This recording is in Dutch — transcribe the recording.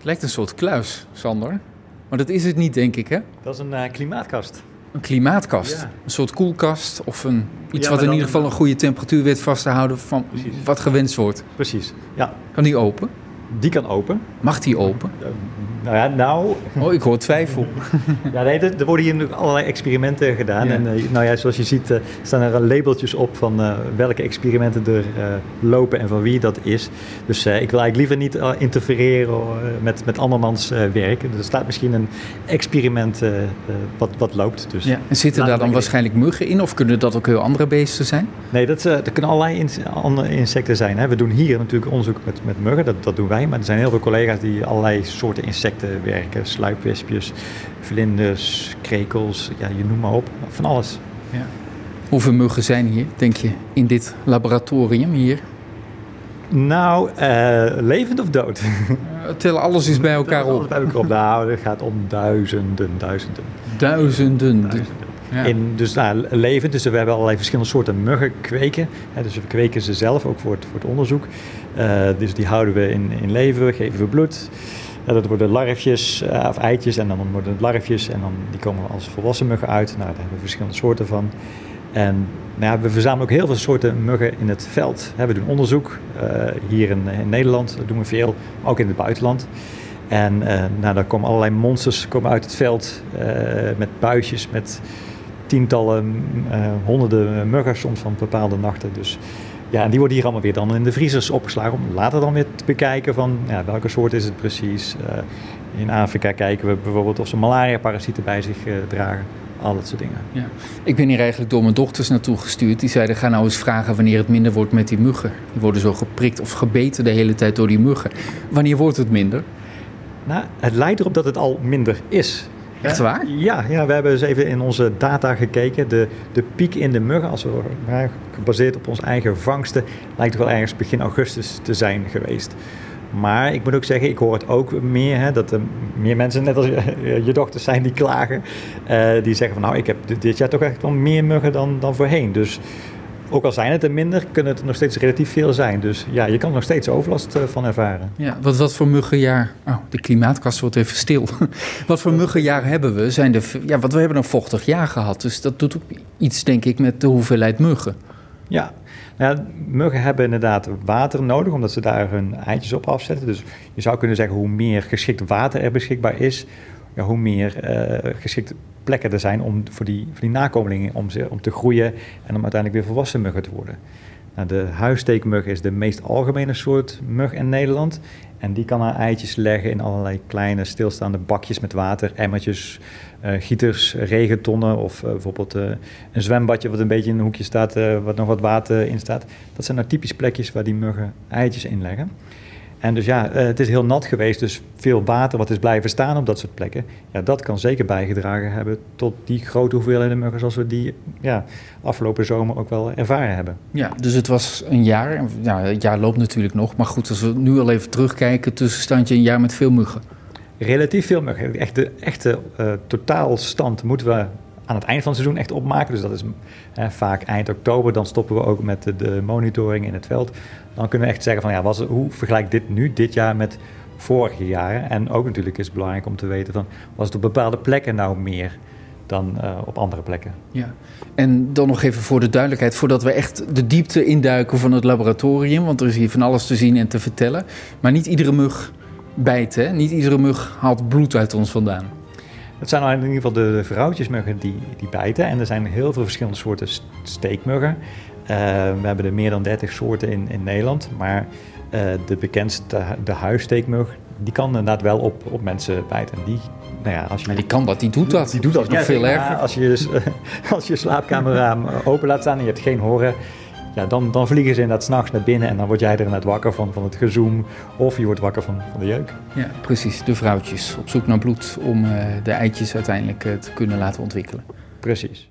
Het lijkt een soort kluis, Sander. Maar dat is het niet, denk ik, hè? Dat is een uh, klimaatkast. Een klimaatkast. Ja. Een soort koelkast of een, iets Ja, wat in ieder geval een goede temperatuur weet vast te houden van Precies. wat gewenst wordt. Precies. Ja, Kan die open? Die kan open. Mag die open? Nou ja, nou, Oh, ik hoor twijfel. Ja, nee, er, er worden hier allerlei experimenten gedaan. Ja. En eh, nou ja, zoals je ziet eh, staan er labeltjes op van eh, welke experimenten er lopen en van wie dat is. Dus ik wil eigenlijk liever niet interfereren met, met andermans werk. Er staat misschien een experiment wat, wat loopt. Dus. Ja. En zitten daar dan waarschijnlijk muggen in? Of kunnen dat ook heel andere beesten zijn? Nee, dat, dat kunnen allerlei andere insecten zijn. Hè. We doen hier natuurlijk onderzoek met, met muggen, dat, dat doen wij. Maar er zijn heel veel collega's die allerlei soorten insecten werken. Sluipwespjes, vlinders, krekels, ja, je noemt maar op. Van alles. Hoeveel muggen zijn hier, denk je, in dit laboratorium hier? Nou, eh, levend of dood? Uh, tel alles eens bij elkaar Alles op. bij elkaar op. Nou, het gaat om duizenden, duizenden. Duizenden. duizenden. In, dus nou, levend, dus we hebben allerlei verschillende soorten muggen kweken. Hè, dus we kweken ze zelf, ook voor het, voor het onderzoek. Eh, dus die houden we in, in leven, geven we bloed. Eh, dat worden larfjes eh, of eitjes en dan worden het larfjes en dan, die komen als volwassen muggen uit. Nou, daar hebben we verschillende soorten van. En nou ja, we verzamelen ook heel veel soorten muggen in het veld. We doen onderzoek hier in, Nederland, doen we veel, ook in het buitenland. En eh, nou, daar komen allerlei monsters komen uit het veld met buisjes, met tientallen, eh, honderden muggen soms van bepaalde nachten. Dus ja, en die worden hier allemaal weer dan in de vriezers opgeslagen om later dan weer te bekijken van ja, welke soort is het precies. Eh, in Afrika kijken we bijvoorbeeld of ze malaria-parasieten bij zich eh, dragen. Al dat soort dingen. Ja. Ik ben hier eigenlijk door mijn dochters naartoe gestuurd. Die zeiden, ga nou eens vragen wanneer het minder wordt met die muggen. Die worden zo geprikt of gebeten de hele tijd door die muggen. Wanneer wordt het minder? Nou, het lijkt erop dat het al minder is. Echt waar? Ja, ja, we hebben eens even in onze data gekeken. De, de piek in de muggen, als we, gebaseerd op onze eigen vangsten, lijkt wel ergens begin augustus te zijn geweest. Maar ik moet ook zeggen, ik hoor het ook meer, hè, dat er meer mensen, net als je, je dochters zijn, die klagen. eh, die zeggen van nou, ik heb dit- dit jaar toch echt wel meer muggen dan, dan voorheen. Dus ook al zijn het er minder, kunnen het nog steeds relatief veel zijn. Dus ja, je kan er nog steeds overlast eh, van ervaren. Ja, wat, wat voor muggenjaar... Oh, de klimaatkast wordt even stil. wat voor muggenjaar hebben we? Zijn de, ja, want we hebben een vochtig jaar gehad. Dus dat doet ook iets, denk ik, met de hoeveelheid muggen. Ja, nou ja, muggen hebben inderdaad water nodig, omdat ze daar hun eitjes op afzetten. Dus je zou kunnen zeggen, hoe meer geschikt water er beschikbaar is, ja, hoe meer eh, geschikte plekken er zijn om, voor, die, voor die nakomelingen om, ze, om te groeien en om uiteindelijk weer volwassen muggen te worden. Nou, de huissteekmug is de meest algemene soort mug in Nederland. En die kan haar eitjes leggen in allerlei kleine stilstaande bakjes met water, emmertjes, eh, gieters, regentonnen of eh, bijvoorbeeld een zwembadje wat een beetje in een hoekje staat, wat nog wat water in staat. Dat zijn nou typisch plekjes waar die muggen eitjes in leggen. En dus ja, eh, het is heel nat geweest, dus veel water wat is blijven staan op dat soort plekken. Ja, dat kan zeker bijgedragen hebben tot die grote hoeveelheden muggen zoals we die ja, afgelopen zomer ook wel ervaren hebben. Ja, dus het was een jaar. Ja, het jaar loopt natuurlijk nog. Maar goed, als we nu al even terugkijken... tussenstandje een jaar met veel muggen. relatief veel muggen. Echt de echte eh, totaalstand moeten we aan het eind van het seizoen echt opmaken. Dus dat is eh, vaak eind oktober. Dan stoppen we ook met de, monitoring in het veld. Dan kunnen we echt zeggen van ja, was, hoe vergelijkt dit nu, dit jaar met vorige jaren? En ook natuurlijk is het belangrijk om te weten van was het op bepaalde plekken nou meer dan eh, op andere plekken. Ja. En dan nog even voor de duidelijkheid, voordat we echt de diepte induiken van het laboratorium, want er is hier van alles te zien en te vertellen. Maar niet iedere mug bijt, hè? Niet iedere mug haalt bloed uit ons vandaan. Het zijn in ieder geval de, de vrouwtjesmuggen die, die bijten. En er zijn heel veel verschillende soorten st- steekmuggen. Eh, we hebben er meer dan 30 soorten in, in Nederland. Maar eh, de bekendste, de huissteekmug, die kan inderdaad wel op, op mensen bijten. En die, nou ja, als je... Maar die kan dat, die doet dat. Die doet dat nog veel erger. Als je, dus, als je slaapkamerraam open laat staan en je hebt geen horen, ja, dan, dan vliegen ze inderdaad s'nachts naar binnen en dan word jij er inderdaad wakker van, van het gezoem of je wordt wakker van, van de jeuk. Ja, precies. De vrouwtjes op zoek naar bloed om eh, de eitjes uiteindelijk eh, te kunnen laten ontwikkelen. Precies.